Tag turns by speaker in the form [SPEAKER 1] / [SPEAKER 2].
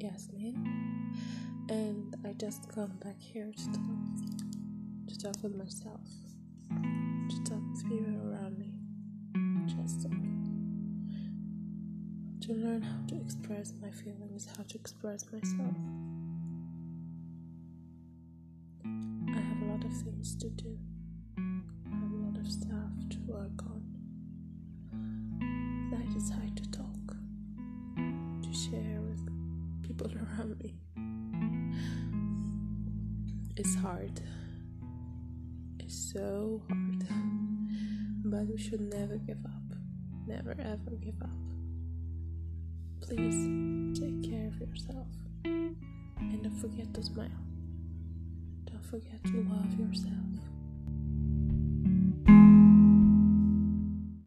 [SPEAKER 1] Yasmin, and I just come back here to talk, to talk with myself, to talk with people around me, just to, to learn how to express my feelings, how to express myself. I have a lot of things to do. I have a lot of stuff to work on. I decide to talk to share people around me. It's hard. It's so hard. But we should never give up. Never ever give up. Please take care of yourself. And don't forget to smile. Don't forget to love yourself.